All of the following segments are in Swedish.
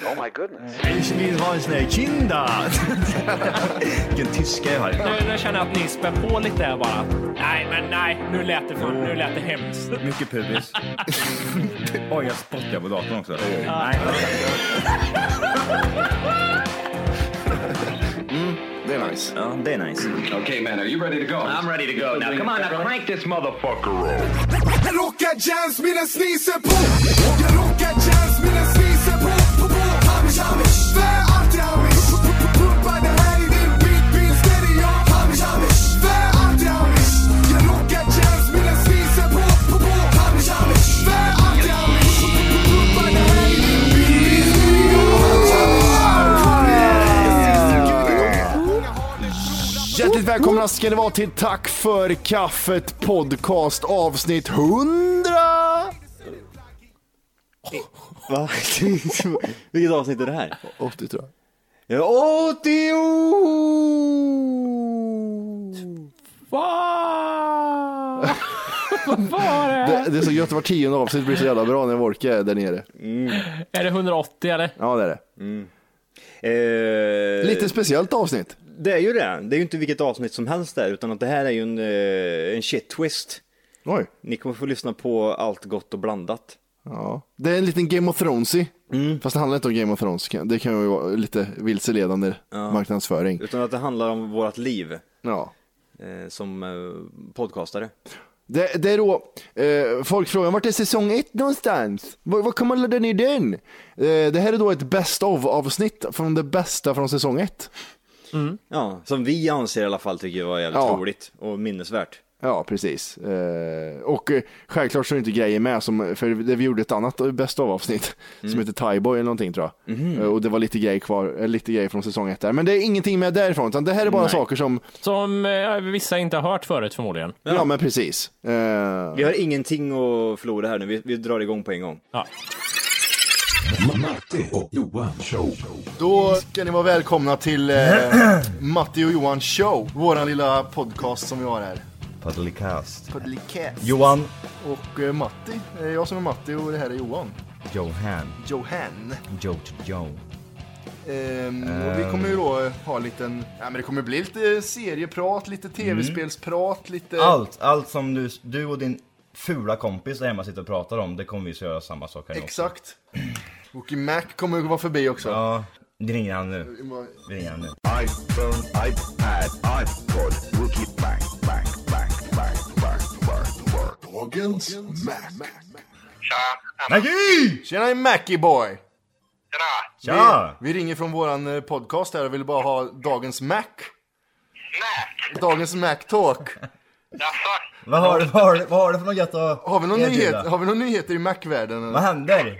Ich vill ha en sån här kinda. Vilken tyska jag har. Nu, nu känner jag att ni spär på lite här bara. Nej, men nej, nu lät det, för, nu lät det hemskt. Mycket pubis. Oj, jag spottar på datorn också. Nej. Det är nice. Ja, det är nice. okay, man, are you ready to go? I'm ready to go now. Come on, now crank this motherfucker up. Rockar jazz medan sniser på Jag rockar jazz medan välkomna ska ni vara till Tack för kaffet podcast avsnitt 100! Va? Vilket avsnitt är det här? 80 tror jag. Ja, 80! Vad? Vad var det? Det, det är så gött, var tionde avsnitt blir så jävla bra när Wolke är där nere. Är det 180 eller? Ja det är det. Eh, Lite speciellt avsnitt. Det är ju det. Det är ju inte vilket avsnitt som helst där, utan att det här är ju en, eh, en shit twist. Oj. Ni kommer få lyssna på allt gott och blandat. Ja. Det är en liten Game of Thrones i. Fast det handlar inte om Game of Thrones. Det kan ju vara lite vilseledande marknadsföring. Utan att det handlar om vårt liv Ja. eh, som eh, podcastare. Det, det är då, eh, folk frågar vart är säsong ett någonstans? Var, var kan man ladda ner den? Eh, det här är då ett best of avsnitt från det bästa från säsong ett. Ja, som vi anser i alla fall tycker jag var jävligt Ja. roligt och minnesvärt. Ja, precis. Eh, och eh, självklart så är det inte grejer med, som, för det, vi gjorde ett annat best of avsnitt som heter Thaiboy eller någonting tror jag. Eh, och det var lite grejer kvar, eh, lite grejer från säsong ett där. Men det är ingenting med därifrån, utan det här är bara Nej. saker som, Som eh, vissa inte har hört förut förmodligen. ja, men precis. Eh, Vi har ingenting att förlora här nu, vi, vi drar igång på en gång. Ja. Då ska ni vara välkomna till eh, Matti och Johan show, våran lilla podcast som vi har här. Podcast. Johan. Och eh, Matti, eh, jag som är Matti och det här är Johan. Johan. Johan. Joe to Joe. Ehm, och vi kommer ju då eh, ha en liten, ja men det kommer bli lite serieprat, lite tv-spelsprat, lite... Allt, allt som du, du och din fula kompis där hemma sitter och pratar om, det kommer vi att göra samma sak här nu också. Exakt. Wookie Mac kommer att vara förbi också. Ja, det ringer han nu. Vi ringer han nu. iPhone, iPad, iPod, Wookie Bang, bang, bang, bang, bang, bang, bang. Dagens Mac. Maggie! Tjena Mackie boy! Tja! Vi ringer från våran eh, podcast här och vill bara ha dagens Mac. Mac? Dagens Mac Talk. Jaså? Vad har, du- vad, har, du- vad har du för något gött att Har vi någon nyhet, har vi någon nyheter i Mac-världen? Vad händer?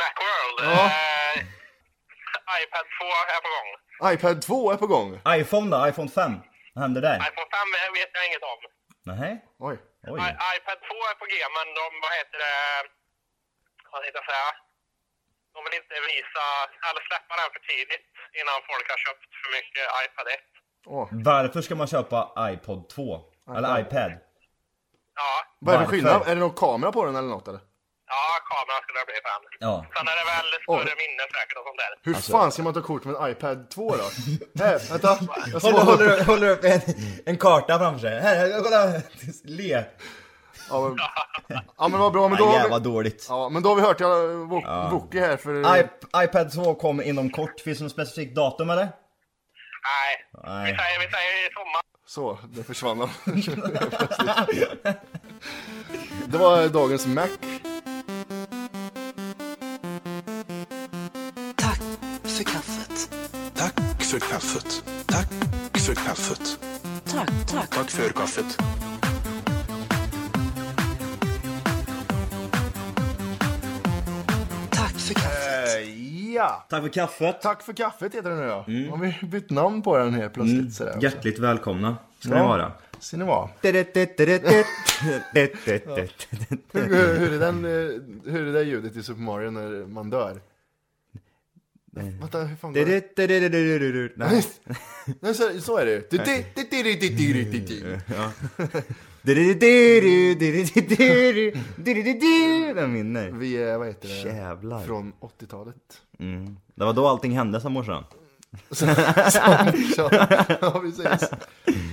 Macworld? Ja. Eh, iPad 2 är på gång. iPad 2 är på gång. iPhone då? iPhone 5? Vad händer där? iPhone 5 vet jag inget om. Nej. Oj. Oj. I, iPad 2 är på G, men de, vad heter det, vad jag säga? De vill inte visa, eller släppa den för tidigt innan folk har köpt för mycket iPad 1. Åh. Varför ska man köpa iPod 2? Eller iPad? Ja, Vad är det för Varför? skillnad? Är det någon kamera på den eller något eller? Ja kameran skulle det bli den. Ja. Sen är det väl större minne säkert och sånt där. Hur fan ska man ta kort med en iPad 2 då? här, vänta. Jag Håller, håller, håller upp en, en karta framför sig. Här, kolla! Le! Ja men, ja, men vad bra, men då, har jävla vi, dåligt. ja, men då har vi hört ja, Wo- Wookie här för... I, iPad 2 kommer inom kort. Finns det något specifikt datum eller? Nej, Nej. vi säger, vi säger i sommar. Så, det försvann han. Det var dagens Mac. För kaffet. Tack för kaffet. Tack för kaffet. Tack, tack. Tack för kaffet. Tack för kaffet. Eh, ja! Tack för kaffet. Tack för kaffet heter den nu ja. Har vi bytt namn på den helt plötsligt sådär. också. Hjärtligt välkomna ska Ja. ni vara. Ska ni vara. Hur, hur, är den, eh, hur är det där ljudet i Super Mario när man dör? Vänta, hur fan går det? Nej. Nej, så, så är det. Den vinner. Vi är, vad heter det? Jävlar. Från 80-talet. Mm. Det var då allting hände sa morsan. Så, ja, precis.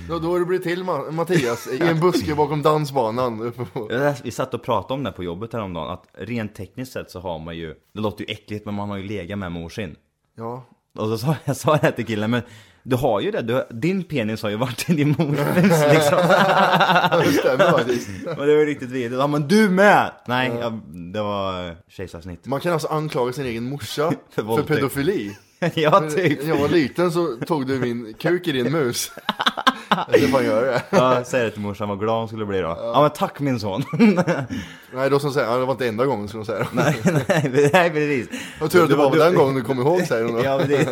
Då, då har du blivit till Ma- Mattias i en buske bakom dansbanan. Vi satt och pratade om det på jobbet häromdagen, att rent tekniskt sett så har man ju, det låter ju äckligt men man har ju legat med mor sin. Ja, Och så sa jag sa det här till killen, men du har ju det, du, din penis har ju varit i din mors liksom. det stämmer faktiskt. Och det var riktigt vidrigt. Ja men du med! Nej, jag, det var kejsarsnitt. Man kan alltså anklaga sin egen morsa För för pedofili. ja typ. När jag var liten så tog du min kuk i din mus. Jag ska fan göra det. Ja, säg det till morsan, vad glad hon skulle bli då. Ja men tack min son. Nej, då som säger, ja, det var inte enda gången skulle hon säga. nej, nej, nej precis. Jag tror att det var den gången du kom ihåg säger hon då. Ja men det,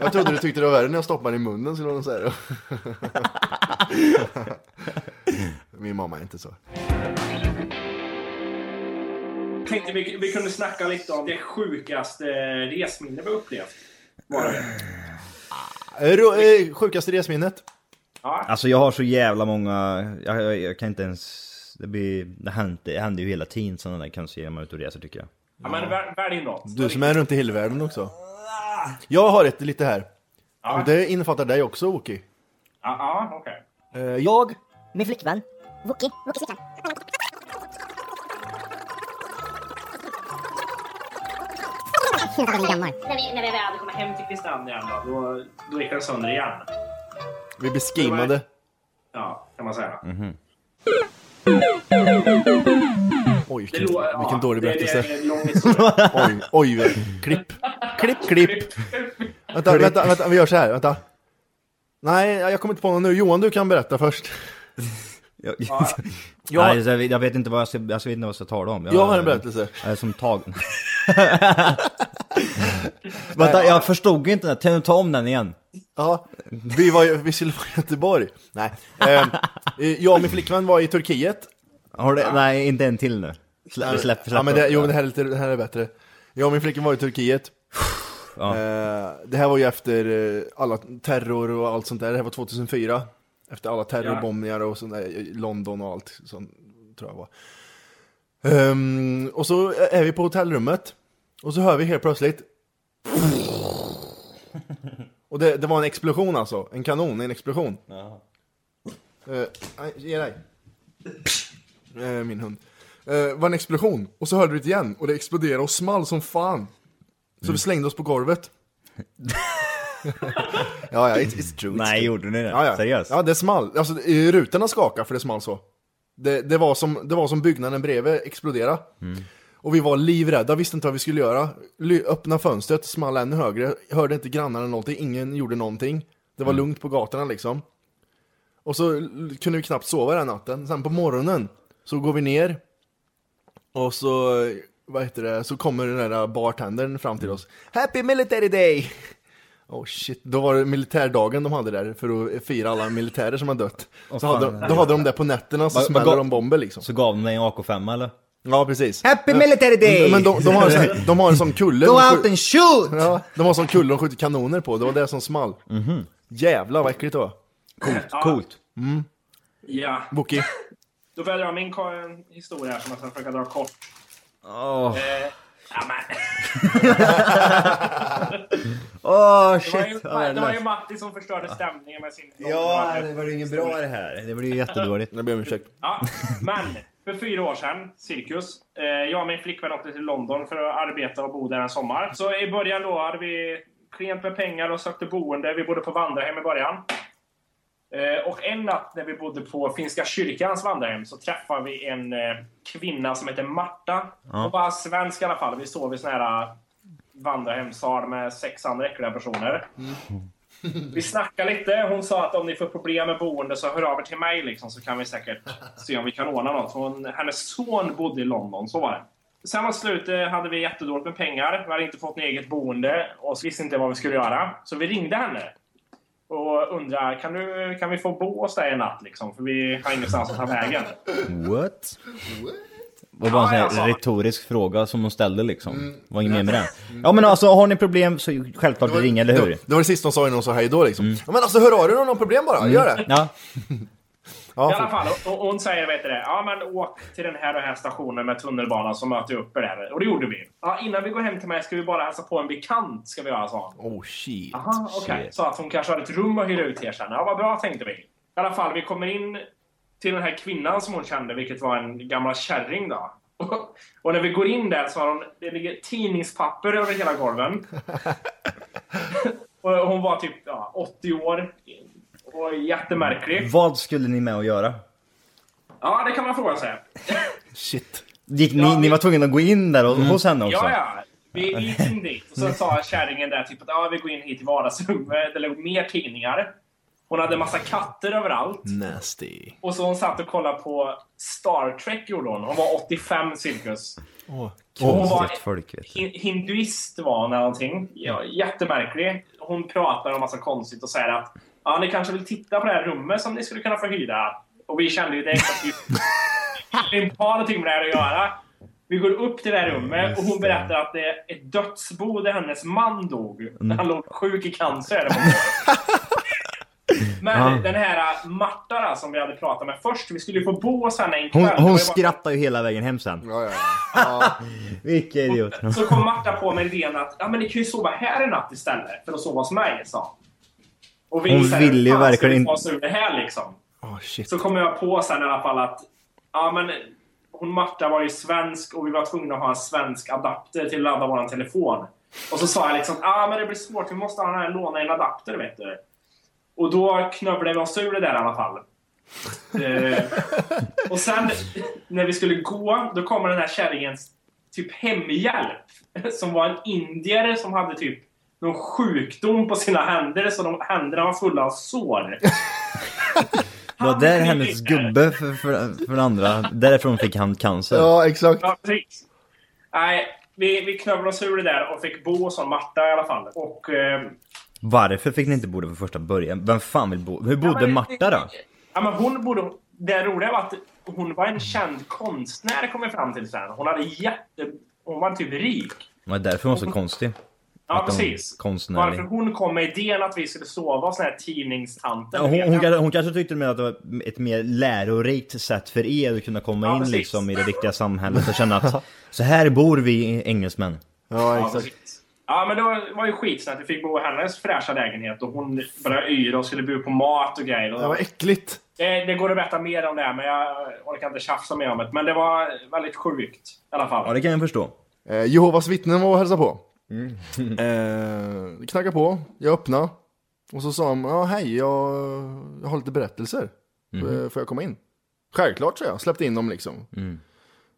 Jag trodde du tyckte det var värre när jag stoppade i munnen skulle hon säga då. Min mamma är inte så. Tänkte vi, vi kunde snacka lite om det sjukaste resminne vi upplevt. Var det? Eh, ro- eh, Sjukaste resminnet? Ja. Alltså jag har så jävla många, jag, jag, jag kan inte ens, det blir, det händer, det händer ju hela tiden sådana där konstiga man är ute och reser tycker jag. ja men väl- välj något. Du som är runt i hela världen också. Jag har ett lite här. Ja. Och det innefattar dig också Oki. Ja, okej. Eh, Jag Min flickvän. Wookie. Wookies flickvän. När vi, när vi väl hade kommit hem till Kristianstad igen då, då, då gick den sönder igen. Vi blir skimmade. Ja, kan man säga. Oj, Det vilken, lå- ja, vilken dålig berättelse. Det. Oj, oj, klipp. Klipp, klipp. Vänta, vänta, vänta, vi gör så här, vänta. Nej, jag kommer inte på någon nu. Johan, du kan berätta först. Jag, Ja. Nej, jag, vet- jag vet inte vad jag ska, jag vet inte vad jag ska tala om. Jag har en berättelse. Jag är som tagen. Vänta, jag förstod inte den. Kan du ta om den igen? Ja, vi, var, ju- vi skulle vara i Göteborg. Nej. Ehm, eh, jag och min flickvän var i Turkiet. Har du, nej, inte en till nu. Släpp, släpp, släpp. Ja, men det, jo, det här, är lite, det här är bättre. Jag och min flickvän var i Turkiet. Ja. Eh, det här var ju efter eh, alla terror och allt sånt där. Det här var 2004. Efter alla terrorbombningar och sånt där, i London och allt sånt, tror jag var. Ehm, och så är vi på hotellrummet. Och så hör vi helt plötsligt. Och det, det var en explosion alltså. En kanon, en explosion. Uh, nej, ge dig. Eh, min hund. Uh, var en explosion. Och så hörde vi det igen. Och det exploderade och small som fan. Så vi slängde oss på golvet. ja, ja, it's, it's true. It's Nej, true. gjorde ni det? Ja, ja. Seriöst? Ja, det small. Alltså, rutorna skakade för det small så. Det, det, var som, det var som byggnaden bredvid explodera. Och vi var livrädda, visste inte vad vi skulle göra. Ly- öppna fönstret, small ännu högre. Hörde inte grannarna någonting, ingen gjorde någonting. Det var lugnt på gatorna liksom. Och så kunde vi knappt sova den natten. Sen på morgonen så går vi ner. Och så, vad heter det, så kommer den där bartendern fram till oss. Happy Military Day! Oh shit, då var det militärdagen de hade där för att fira alla militärer som har dött. Så fan. hade, då hade de det på nätterna så gav- de bomber liksom. Så gav de dig en AK5 eller? Ja, precis. Happy Military Day! Men de, de, har en de har en sån kulle. Go out and shoot! Ja, de har en sån kulle de skjuter kanoner på, det var det som small. Jävlar vad äckligt det var. Coolt. Ja, Boki. då väljer jag min historia som jag ska försöka dra kort. Åh, Eh, ja, men, Åh, det, var shit. ju, Ja, det var ju Matti som förstörde stämningen med sin... ja, det var ju inget bra det här. Det blir ju jättedåligt. Jag ber om ursäkt. Ja, men för fyra år sedan, cirkus. Eh, jag och min flickvän åkte till London för att arbeta och bo där en sommar. Så i början då hade vi klent med pengar och sökte boende. Vi bodde på vandrarhem i början. Eh, och en natt när vi bodde på Finska kyrkans vandrarhem så träffade vi en eh, kvinna som heter Marta. Hon var svensk i alla fall. Vi sov i sån här eh, vandrarhemssal med sex andra äckliga personer. Vi snackade lite. Hon sa att om ni får problem med boende så hör av er till mig liksom, så kan vi säkert se om vi kan ordna något. Hon, hennes son bodde i London, så var det. Sen mot slutet hade vi jättedåligt med pengar. Vi hade inte fått något eget boende och visste inte vad vi skulle göra. Så vi ringde henne och undrade kan, du, kan vi få bo hos dig en natt liksom? För vi har ingenstans att ta vägen. What? Det var en sån här alltså. retorisk fråga som hon ställde liksom. Mm. Var inget mer med det. Ja men alltså har ni problem så självklart ring, eller hur? Det, var det sista hon sa innan hon sa hej då liksom. Ja, men alltså hör av dig om du har problem bara, gör det. Ja, Ja, I alla fall, och, hon säger vet du det, ja men åk till den här och här stationen med tunnelbanan så möter jag upp er där. Och det gjorde vi. Ja, innan vi går hem till mig ska vi bara hälsa på en bekant, ska vi göra, sa hon. oh shit. Aha, okej. Så att hon kanske har ett rum att hyra ut till er sen. Ja, vad bra tänkte vi. I alla fall, vi kommer in till den här kvinnan som hon kände, vilket var en gammal kärring då. Och, och när vi går in där så har hon, det ligger tidningspapper över hela golven. och hon var typ ja, 80 år. Och jättemärklig. vad skulle ni med att göra? Ja, det kan man fråga sig. Shit. Gick ni, Ja, ni vi- var tvungna att gå in där och, hos henne också? Ja, ja. Vi gick in dit och så sa kärringen där typ att ja, vi går in hit i vardagsrummet. Det låg mer tidningar. Hon hade massa katter överallt. Nasty. Och så hon satt och kollade på Star Trek gjorde hon. Hon var 85 cirkus. Åh, Och hon var folk hinduist var hon eller någonting. Ja, jättemärklig. Hon pratar om massa konstigt och säger att ja, ni kanske vill titta på det här rummet som ni skulle kunna få hyra. Och vi kände ju direkt att vi inte har någonting med det här att göra. Vi går upp till det här rummet och hon berättar att det är ett dödsbo där hennes man dog. Mm. Han låg sjuk i cancer. Men den här Marta då, som vi hade pratat med först, vi skulle ju få bo hos henne en kväll. Hon, hon bara- skrattar ju hela vägen hem sen. Ja, ja, ja. Vilken idiot. Så kom Marta på med idén att ja, men ni kan ju sova här en natt istället för att sova hos mig, sa och vi Hon så här, ville ju "Fan, ska verkligen inte- oss ur det här liksom. Oh, shit. Så kom jag på sen i alla fall att ja, men hon Marta var ju svensk och vi var tvungna att ha en svensk adapter till att ladda vår telefon. Och så sa jag liksom ah, men det blir svårt, vi måste ha den här, låna en adapter vet du. Och då knövlade vi oss ur det där i alla fall. eh, och sen när vi skulle gå, då kommer den här kärringens typ hemhjälp. Som var en indier som hade typ någon sjukdom på sina händer så de händerna var fulla av sår. Det var där hennes gubbe för, för, för andra, därifrån fick han cancer. Ja, exakt. Ja, precis. Nej, vi, vi knövlade oss ur det där och fick bo en Marta i alla fall. Och... Eh, Varför fick ni inte bo där från första början? Vem fan vill bo? Hur ja, bodde men- Marta då? Ja, men hon bodde... Det roliga var att hon var en känd konstnär, kom vi fram till sen. Hon hade jätte... Hon var typ rik. Det var därför hon var så konstig. Ja, Att hon precis. konstnärlig. Varför hon kom med idén att vi skulle sova hos den här tidningstanten. Ja, hon, hon, kanske, hon kanske tyckte med att det var ett mer lärorikt sätt för er att kunna komma Ja, in precis. liksom i det riktiga samhället och känna att så här bor vi engelsmän. Ja, Ja, exakt. Ja, men det var, var ju skitsnällt. Vi fick bo i hennes fräscha lägenhet och hon började yra och skulle bjuda på mat och grejer. Och Det var äckligt. Det, det går att berätta mer om det här, men jag orkar inte tjafsa mer om det. Men det var väldigt sjukt i alla fall. Ja, det kan jag förstå. Eh, Jehovas vittnen var och hälsade på. Eh, knackade på, jag öppnade. Och så sa de, ja hej, jag, jag har lite berättelser. Eh, Får jag komma in? Självklart, så jag. Släppte in dem liksom.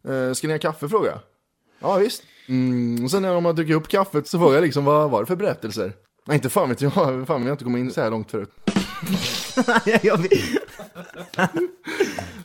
Eh, ska ni ha kaffe, frågade jag. Ja, visst. Mm, och sen när de har druckit upp kaffet så frågade jag liksom, vad var det för berättelser? Nej, inte fan vet jag. Fan, vi har inte kommit in så här långt förut. Jag vet-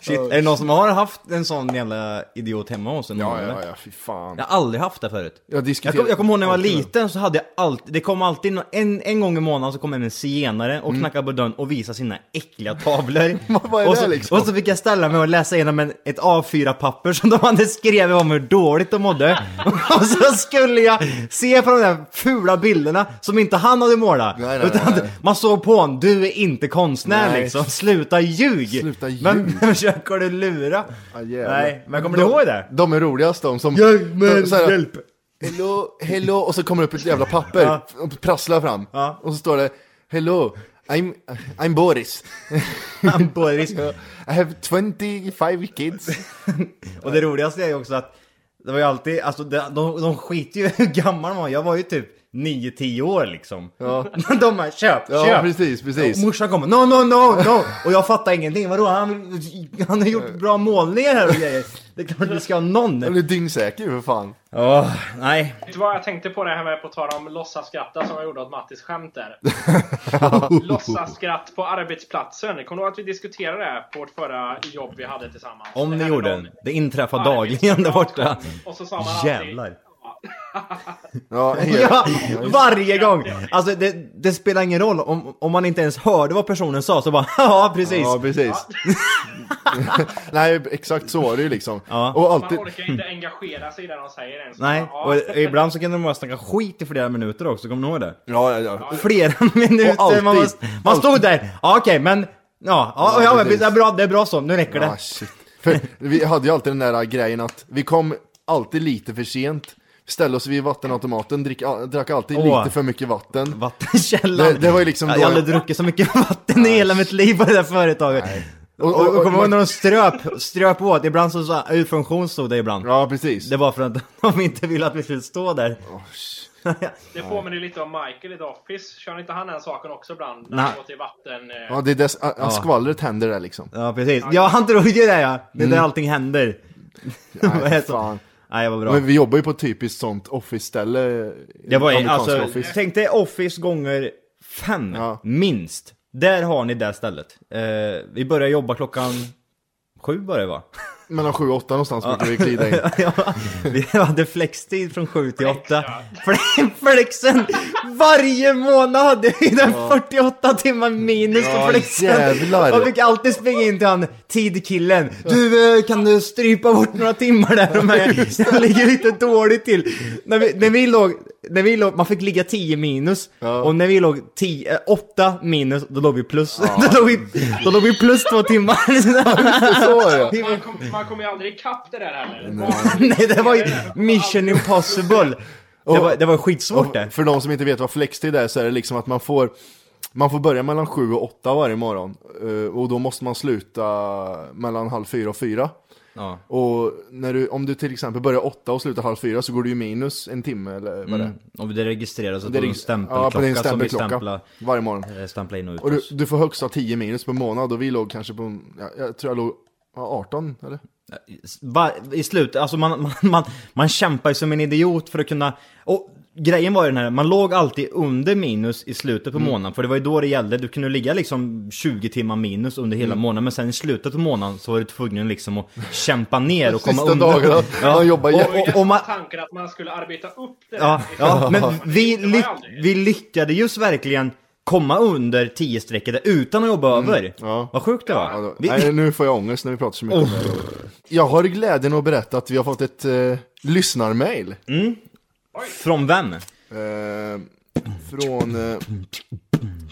Shit, är det någon som har haft en sån jävla idiot hemma hos en? Ja, ja, ja, fy fan. Jag har aldrig haft det förut. Jag Jag diskuterar... kommer kom ihåg när jag var liten så hade jag alltid, det kom alltid en, en gång i månaden så kom en zigenare och knackade på dörren och visade sina äckliga tavlor. Mm. Vad är och, det så, liksom? och så fick jag ställa mig och läsa igenom en, ett A4-papper som de hade skrivit om hur dåligt de mådde. och så skulle jag se på de där fula bilderna som inte han hade målat. Nej, nej, utan nej, nej. man såg på honom, du är inte konstnär Nej. liksom, sluta ljug! Sluta ljug. Vem försöker du lura? Jävlar. Nej, men kommer de, du ihåg det? De är roligast de som... Hjälp mig, de- så här, hjälp! Hello, hello, och så kommer det upp ett jävla papper Ja. och prasslar fram. Ja. Och så står det Hello, I'm, I'm Boris. Han Boris. I have 25 kids. Och det roligaste är ju också att det var ju alltid, alltså de, de, de skiter ju hur gammal man var. Jag var ju typ 9-10 år liksom. Ja. De bara köp, Ja, köp! precis, precis. Och morsan kommer, no, no, no, no! Och jag fattar ingenting, vadå? Han, han har gjort bra målningar här och grejer. Det är klart vi ska ha någon. Jag blir dyngsäker för fan. Åh, nej. Vet du vad jag tänkte på det här med på tal om låtsasskratta som jag gjorde åt Mattis skämt där? Låtsasskratt på arbetsplatsen. Kommer du ihåg att vi diskuterade det här på vårt förra jobb vi hade tillsammans? Om ni gjorde det. Det inträffar dagligen där borta. Och så sa man alltid... Jävlar. Ja, Ja, varje gång! Alltså det, det spelar ingen roll om, om man inte ens hörde vad personen sa så bara ja precis. Ja, precis. Nej, exakt så var det ju liksom. Ja. Och Man alltid... orkar inte engagera sig i det de säger ens. Nej, Ja, och ibland så kan de bara snacka skit i flera minuter också, kommer ni ihåg det? Ja, ja, ja. Flera minuter, alltid- man, man stod där, ja okej men, ja, ja, Ja, det, är bra, det är bra så, nu räcker det. Ah, shit. För vi hade ju alltid den där grejen att vi kom alltid lite för sent. Ställde oss vid vattenautomaten, drick, drack alltid Åh. lite för mycket vatten. Vattenkällan. Det- det var ju liksom jag, jag har jag- aldrig druckit så mycket vatten i hela mitt liv på det där företaget. Och, Och, och, och, och, kommer ihåg när de ströp, ströp åt? Ibland så sa ur funktion stod det ibland. ja, precis. Det var för att de inte ville att vi skulle stå där. Det påminner lite om Michael i The Office. Kör inte han den saken också ibland? När Nej. han går till vatten... eh, Ja, det är dess, ja. skvallret händer där liksom. Ja precis. Ja han trodde ju det ja. Det är där allting händer. Nej, så? fan. Nej, vad bra. Men vi jobbar ju på ett typiskt sånt office-ställe. Det var ju, alltså, office. tänk dig Office gånger fem, Ja. minst. Där har ni det stället. Eh, vi börjar jobba klockan sju börjar det va? Mellan 7 och 8 någonstans brukar vi glida in. ja, vi hade flextid från sju till åtta. Fle- Flexen! Varje månad hade vi den 48 timmar minus på Ja, flexen. jävlar. Och fick alltid springa in till han tidkillen. Du, eh, kan du strypa bort några timmar där? De är, jag ligger lite dåligt till. När vi, när vi låg, när vi låg, man fick ligga 10 minus. Och när vi låg 10, eh, 8 minus, då låg vi plus. då, låg vi, då låg vi plus två timmar. Så det. Man, kom, man kommer ju aldrig ikapp det där heller. Nej, det var ju mission impossible. Det var, det var skitsvårt det. För de som inte vet vad flextid är så är det liksom att man får man får börja mellan 7 och 8 varje morgon Eh, och då måste man sluta mellan halv fyra och fyra. Ja. Och när du, om du till exempel börjar 8 och slutar halv fyra så går du ju minus en timme eller vad det är. Mm. Och det registreras Det på är en stämpelklocka ja, på din som vi stämpelklocka stämplar, varje morgon. eh, stämplar in och ut Och du, du får högst ha 10 minus per månad och vi låg kanske på, en- ja, jag tror jag låg ja, 18 eller? Va, I slut, alltså man, man, man, man kämpar ju som en idiot för att kunna... Och grejen var ju den här, man låg alltid under minus i slutet på Mm. månaden. För det var ju då det gällde, du kunde ligga liksom 20 timmar minus under hela Mm. månaden. Men sen i slutet på månaden så var du tvungen liksom att kämpa ner och komma Sista undan. dagarna, man jobbar och, och, och man, Tanken att man skulle arbeta upp det Ja, ja men vi, vi lyckades just verkligen komma under 10 strecket utan att jobba över. Mm. ja. Vad sjukt det var. Ja, då, vi, nej, nu får jag ångest när vi pratar så mycket om det. Jag har glädjen att berätta att vi har fått ett eh, lyssnarmail. från vem? Eh, från eh,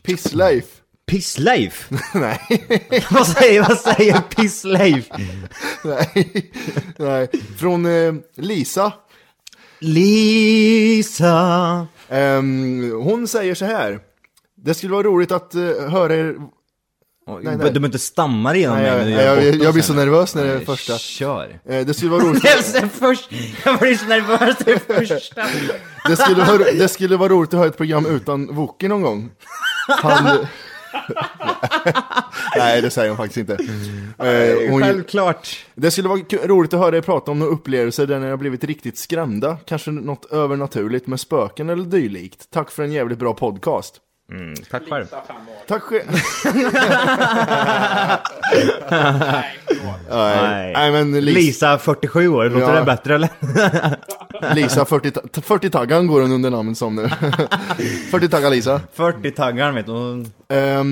Pissleif. Pissleif? nej, vad säger, vad säger Pissleif? nej, nej. Från eh, Lisa. Lisa. Ehm, hon säger så här. Det skulle vara roligt att eh, höra er... Oj, Nej, Du nej. behöver inte stamma igenom Nej, mig jag, när du jag, jag, jag oss blir så nu. nervös när det är Nej, första. Kör. Eh, det skulle vara roligt... Jag, först, jag blir så nervös det första. Det skulle, vara, det skulle vara roligt att ha ett program utan Wookie någon gång. Han... Nej, det säger hon faktiskt inte. Eh, hon, Självklart. det skulle vara roligt att höra er prata om några upplevelser där ni har blivit riktigt skrämda. Kanske något övernaturligt med spöken eller dylikt. Tack för en jävligt bra podcast. Tack själv. Tack själv. Nej. Nej. Nej, men Lisa, Lisa 47 år, låter Ja. det bättre eller? Lisa 40, ta- 40-taggan går hon under namnet som nu. 40-taggar Lisa. 40 taggar vet du. Eh,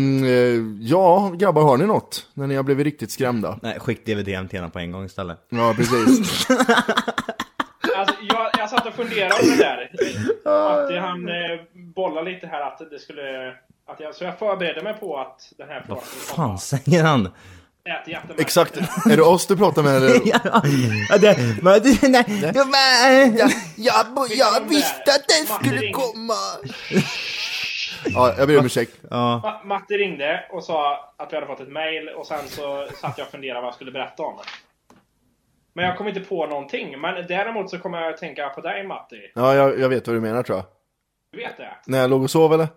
ja, grabbar har ni något? När ni har blivit riktigt skrämda? Nej, skick DVD till henne på en gång istället. Ja, precis. Alltså, jag, jag satt och funderade på det där. Att han eh, bollar lite här att det skulle... Att jag, så jag förberedde mig på att den här Vad frågan skulle fan komma. säger han? Ät jättemärkligt. Exakt. Är det oss du pratar med eller? ja, det, men, det, nej, det, men, jag, jag visste att den skulle komma. Ja, jag ber om ursäkt. ja. Ma- Matti ringde och sa att vi hade fått ett mail och sen så satt jag och funderade vad jag skulle berätta om. Men jag kom inte på någonting. Men däremot så kommer jag att tänka på dig Matti. Ja, jag, jag vet vad du menar tror jag. Du vet det? När jag låg och sov eller?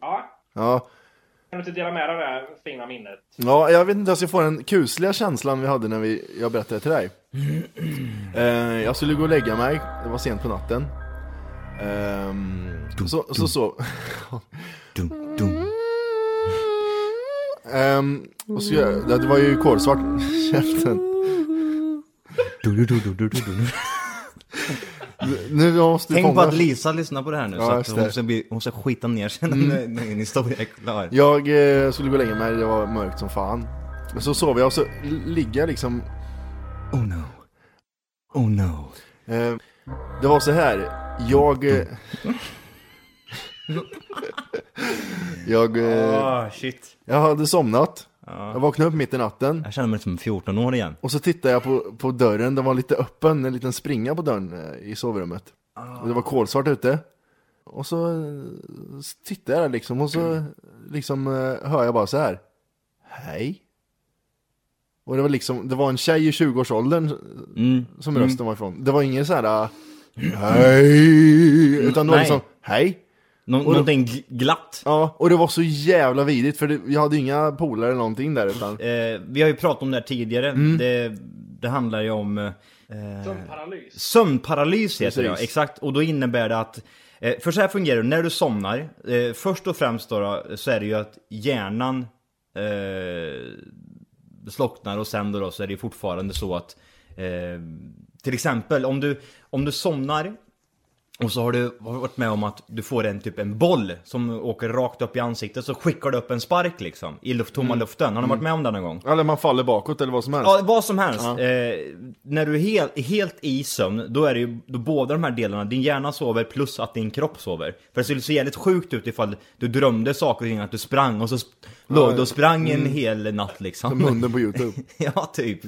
Ja. Ja. Kan du inte dela med dig av det här fina minnet? Ja, jag vet inte, alltså jag får den kusliga känslan vi hade när vi, jag berättade till dig. Eh, jag skulle gå och lägga mig, det var sent på natten. Ehm, så, så, så. Dum, dum. Ehm, och så det var ju kolsvart, käften. Du, du, du, du, du, du, du. Nu jag måste Tänk på att Lisa lyssnar på det här nu Ja, så att hon ska, bli, hon ska skita ner sig när, när din historia är klar. Jag eh, skulle gå och lägga mig, det var mörkt som fan. Men så sov jag och så ligger jag liksom Oh no. Oh no. Eh, det var så här. Jag... Eh, jag, eh, Ah, shit. jag hade somnat. Jag vaknade upp mitt i natten. Jag känner mig som 14 år igen. Och så tittade jag på, på dörren, den var lite öppen, en liten springa på dörren eh, i sovrummet. Och det var kolsvart ute. Och så eh, tittade jag där liksom och så liksom eh, hör jag bara så här. Hej. Och det var liksom, det var en tjej i 20-årsåldern Mm. som rösten var ifrån. Det var ingen så här. Hej! Utan det var Nej. liksom, hej. Nå- Och då- någonting gl- glatt. Ja, och det var så jävla vidrigt för det, jag hade ju inga polare eller någonting där utan. Eh, vi har ju pratat om det här tidigare. Mm. Det, det handlar ju om... Eh, Sömnparalys. Sömnparalys heter det, ja, exakt. Och då innebär det att, eh, för så här fungerar det, när du somnar, eh, först och främst då, då så är det ju att hjärnan eh, slocknar och sen då, då så är det ju fortfarande så att, eh, till exempel om du, om du somnar och så har du varit med om att du får en typ en boll som åker rakt upp i ansiktet så skickar du upp en spark liksom i luft, tomma luften. Har du varit med om det någon gång? Eller man faller bakåt eller vad som helst. Ja, vad som helst. Ja. Eh, när du är helt, helt i sömn, då är det ju då båda de här delarna, din hjärna sover plus att din kropp sover. För det skulle se jävligt sjukt ut ifall du drömde saker och ting, att du sprang och så sp- låg du och sprang en hel natt liksom. Som hunden på youtube. ja, typ.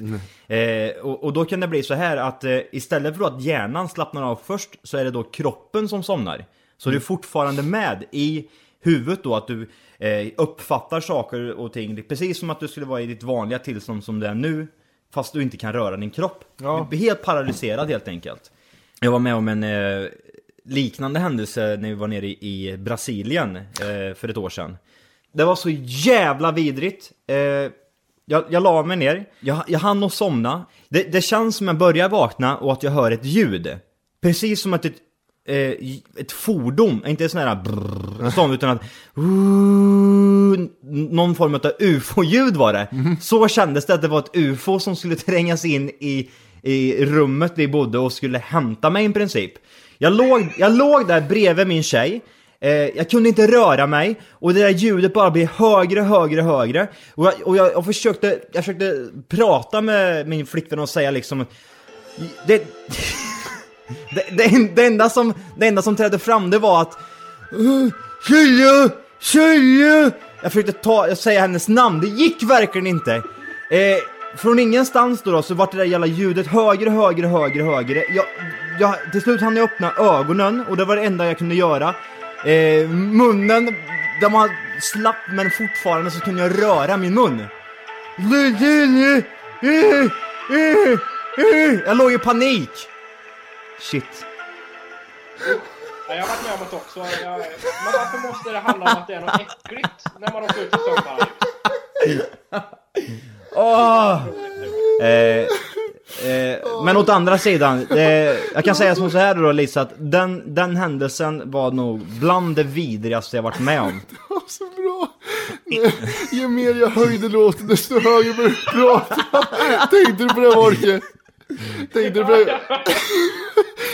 Eh, och, och då kan det bli så här att eh, istället för att hjärnan slappnar av först så är det då kroppen som somnar. Så du är fortfarande med i huvudet då att du eh, uppfattar saker och ting precis som att du skulle vara i ditt vanliga tillstånd som det är nu. Fast du inte kan röra din kropp. Ja. Du blir helt paralyserad helt enkelt. Jag var med om en eh, liknande händelse när vi var nere i, i Brasilien eh, för ett år sedan. Det var så jävla vidrigt. Eh, jag, jag la mig ner, jag, jag hann att somna. Det, det känns som jag börjar vakna och att jag hör ett ljud. Precis som att ett, ett fordon, inte sån här brrrr, sån, utan att någon form av ufo-ljud var det. Så kändes det att det var ett ufo som skulle trängas in i, i rummet vi bodde och skulle hämta mig i princip. Jag låg, jag låg där bredvid min tjej, eh, jag kunde inte röra mig och det där ljudet bara blev högre, högre, högre. Och jag, och jag, jag, försökte, jag försökte prata med min flickvän och säga liksom det, det, det, det, enda som, det enda som trädde fram det var att eh, Tjeje! Tjeje! Jag försökte ta, säga hennes namn, det gick verkligen inte. Eh, från ingenstans då, då så vart det där jävla ljudet högre, högre, högre, högre. Jag, jag, till slut hann jag öppna ögonen och det var det enda jag kunde göra. Eh, munnen, den var slapp men fortfarande så kunde jag röra min mun. Eh, eh, jag låg i panik. Shit. Ja, jag har varit med om det också. Jag, men varför måste det handla om att det är något äckligt när man åker ut i sömnparalys? Åh! Eh, eh, men åt andra sidan, eh, jag kan säga som så här då Lisa, att den, den händelsen var nog bland det vidrigaste jag varit med om. Så bra. Ju mer jag höjde låten desto högre började du prata. Tänkte du på det Morke? Tänkte du på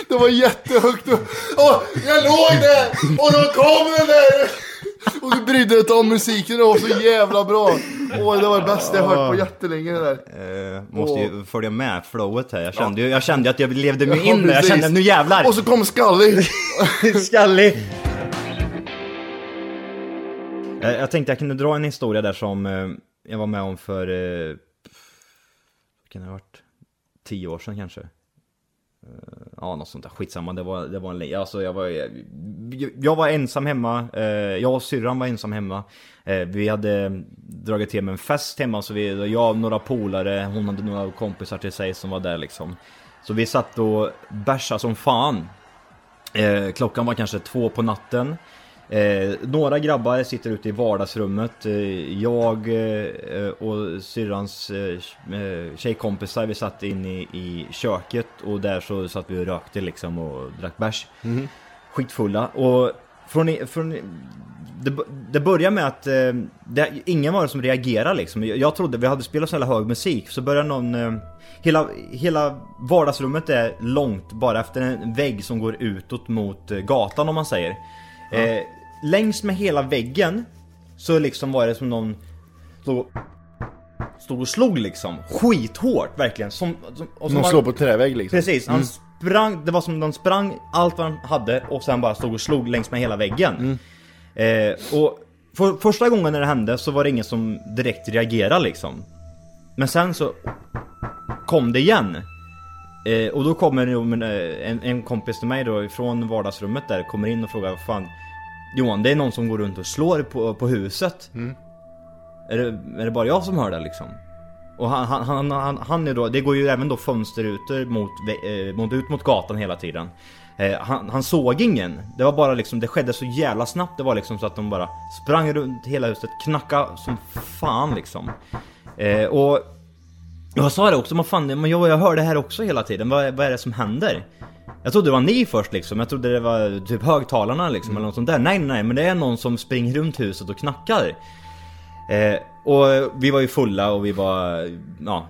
det? Var jättehögt. och- Åh, jag låg där och då kom den där. Och du brydde dig inte om musiken, det var så jävla bra. Åh, det var det bästa jag hört på jättelänge det där. Eh, måste ju följa med flowet här. Jag kände ju jag kände att jag levde mig Ja, in där. Jag precis. kände nu jävlar. Och så kom Skallig. Skallig. Eh, Jag tänkte jag kunde dra en historia där som eh, jag var med om för, eh, kan det ha varit, tio år sedan kanske? Eh, ja, något sånt där. Skitsamma, det var, det var en le- alltså jag var, jag, jag var ensam hemma, eh, jag och syrran var ensam hemma. Eh, vi hade dragit till med en fest hemma, så vi, jag och några polare, hon hade några kompisar till sig som var där liksom. Så vi satt och bärsade som fan. Klockan var kanske två på natten. Eh, några grabbar sitter ute i vardagsrummet. Eh, jag eh, och syrrans eh, eh, tjejkompisar, vi satt in i, i köket och där så satt vi och rökte liksom och drack bärs. Skitfulla. Och från, från, det, det börjar med att eh, det, ingen var det som reagerade liksom. Jag, jag trodde vi hade spelat så jävla hög musik, så började någon... Eh, hela, hela vardagsrummet är långt bara efter en vägg som går utåt mot gatan om man säger. Eh, längs med hela väggen så liksom var det som någon stod, stod och slog liksom. Skithårt verkligen. Som, som, och som Någon slår på trävägg liksom. Precis, han sprang, det var som de sprang allt vad han hade och sen bara stod och slog längs med hela väggen. Eh, och för, första gången när det hände så var det ingen som direkt reagerade liksom. Men sen så kom det igen. Eh, och då kommer en, en, en kompis till mig då från vardagsrummet där, kommer in och frågar vad fan Johan, det är någon som går runt och slår på, på huset. Är, det, är det bara jag som hör det liksom? Och han, han, han, han, är då, det går ju även då fönsterrutor mot, eh, mot, ut mot gatan hela tiden. Eh, han, han såg ingen. Det var bara liksom, det skedde så jävla snabbt. Det var liksom så att de bara sprang runt hela huset, knacka som fan liksom. Eh, och jag sa det också, men fan, men jag, jag hör det här också hela tiden. Vad, vad är det som händer? Jag trodde det var ni först liksom, jag trodde det var typ högtalarna liksom eller något sånt där. Nej nej, men det är någon som springer runt huset och knackar. Eh, och vi var ju fulla och vi var, ja,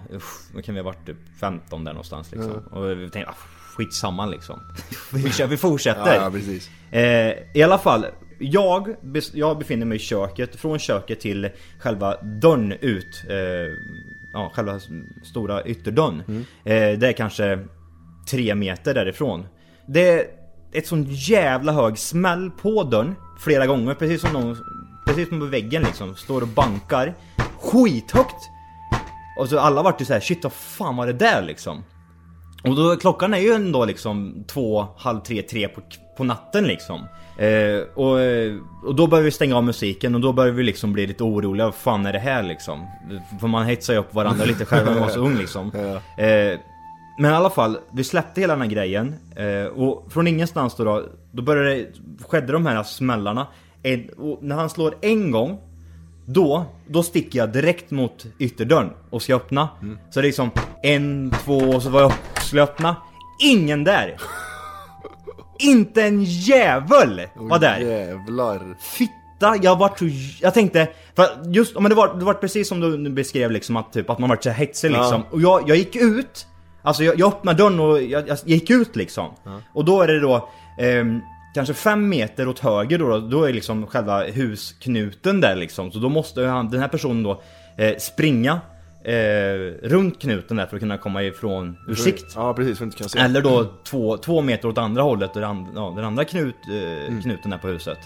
vad kan vi ha varit, typ 15 där någonstans liksom. Och vi tänkte, ah, skitsamma liksom. vi, kör, vi fortsätter. Ja, ja, precis. Eh, I alla fall, jag, jag befinner mig i köket, från köket till själva dörren ut. Eh, ja, själva stora ytterdörren. Eh, det är kanske tre meter därifrån. Det är ett sån jävla hög smäll på dörren flera gånger, precis som någon, precis som på väggen liksom, står och bankar. Skithögt! Och så alla vart ju såhär, shit vad fan var det där liksom? Och då, klockan är ju ändå liksom två, halv tre, tre på, på natten liksom. Eh, och, eh, och då börjar vi stänga av musiken och då börjar vi liksom bli lite oroliga. Vad fan är det här liksom? För man hetsar ju upp varandra lite själv när man var så ung liksom. Eh, men i alla fall, vi släppte hela den här grejen. Eh, och från ingenstans då, då, då började det, skedde de här smällarna. Och när han slår en gång då, då sticker jag direkt mot ytterdörren och ska öppna. Så det är liksom en, två och så var jag skulle öppna. Ingen där! Inte en jävel var där! Jävlar. Fitta, jag vart så... Jag tänkte, för just, men det var, det var precis som du beskrev liksom att, typ, att man vart så hetsig liksom. Och jag, jag gick ut, alltså jag, jag öppnade dörren och jag, jag gick ut liksom. Och då är det då ehm, kanske fem meter åt höger då, då är liksom själva husknuten där liksom. Så då måste han, den här personen då eh, springa eh, runt knuten där för att kunna komma ifrån ur sikt. Ja, precis. För att inte kan se. Eller då två, två meter åt andra hållet, där and, ja, den andra knut, eh, knuten är på huset.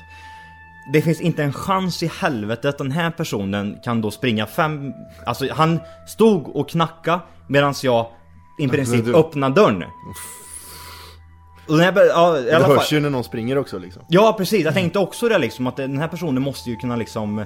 Det finns inte en chans i helvete att den här personen kan då springa fem... Alltså han stod och knacka medan jag i princip du- öppnade dörren. Och den här, ja, i Det alla fall. hörs ju när någon springer också liksom. Ja precis, jag tänkte också det liksom att den här personen måste ju kunna liksom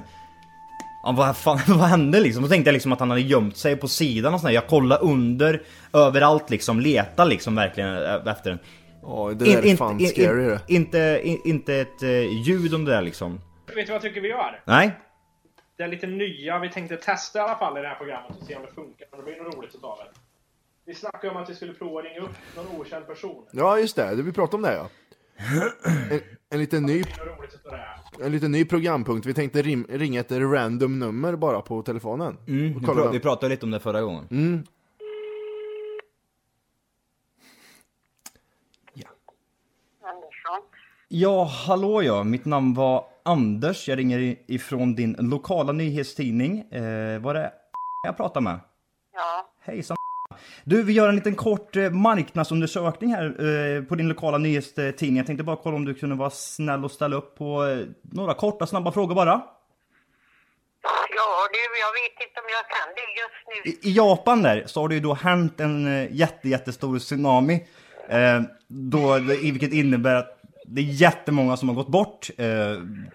Ja, vad fan, vad hände liksom? Då tänkte jag liksom att han hade gömt sig på sidan och sådär. Jag kollade under, överallt liksom, leta liksom verkligen eh, efter den. Ja, det där är fan scary det. inte, in, inte ett eh, ljud om det där liksom. Vet du vad jag tycker vi gör? Nej? Det är lite nya, vi tänkte testa i alla fall i det här programmet och se om det funkar. Det blir något roligt utav det. Vi snackade om att vi skulle prova att ringa upp någon okänd person. Ja, just det. det. Vi pratade om det ja. En, en liten ny, Det blir något roligt utav det här. En liten ny programpunkt. Vi tänkte rim, ringa ett random nummer bara på telefonen. Mm, vi, vem- vi pratade lite om det förra gången. Mm. Andersson. Ja, hallå ja. Mitt namn var Anders. Jag ringer ifrån din lokala nyhetstidning. Eh, var det jag pratar med? Ja. Hejsan Du, vi gör en liten kort eh, marknadsundersökning här eh, på din lokala nyhetstidning. Jag tänkte bara kolla om du kunde vara snäll och ställa upp på eh, några korta, snabba frågor bara. Ja, du, jag vet inte om jag kan det just nu. I, I Japan där så har det ju då hänt en jätte, jättestor tsunami. Eh, då, vilket innebär att det är jättemånga som har gått bort, eh,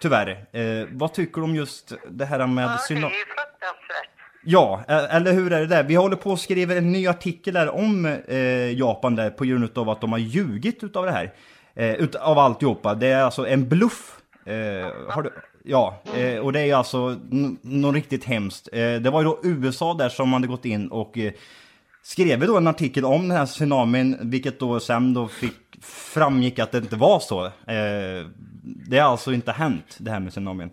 tyvärr. Eh, vad tycker du om just det här med Ja, det är ju fruktansvärt. Ja, eller hur är det där? Vi håller på att skriva en ny artikel där om eh, Japan där på grund av att de har ljugit utav det här. Eh, ut, av alltihopa. Det är alltså en bluff. Eh, du, ja, eh, och det är alltså något riktigt hemskt. Eh, det var ju då USA där som hade gått in och eh, skrev då en artikel om den här tsunamin, vilket då sen då fick framgick att det inte var så. Eh, det har alltså inte hänt, det här med tsunamin.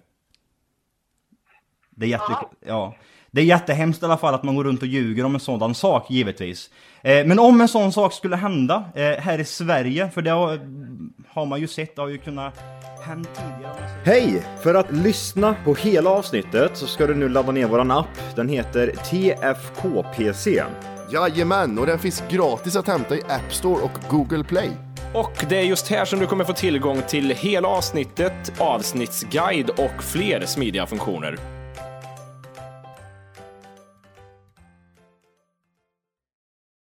Det är, jätte, ja. Det är jättehemskt i alla fall att man går runt och ljuger om en sådan sak, givetvis. Eh, men om en sån sak skulle hända eh, här i Sverige, för det har, har man ju sett, det har ju kunnat hända tidigare. Hej! För att lyssna på hela avsnittet så ska du nu ladda ner våran app. Den heter TFKPC. Jajamän, och den finns gratis att hämta i App Store och Google Play. Och det är just här som du kommer få tillgång till hela avsnittet, avsnittsguide och fler smidiga funktioner.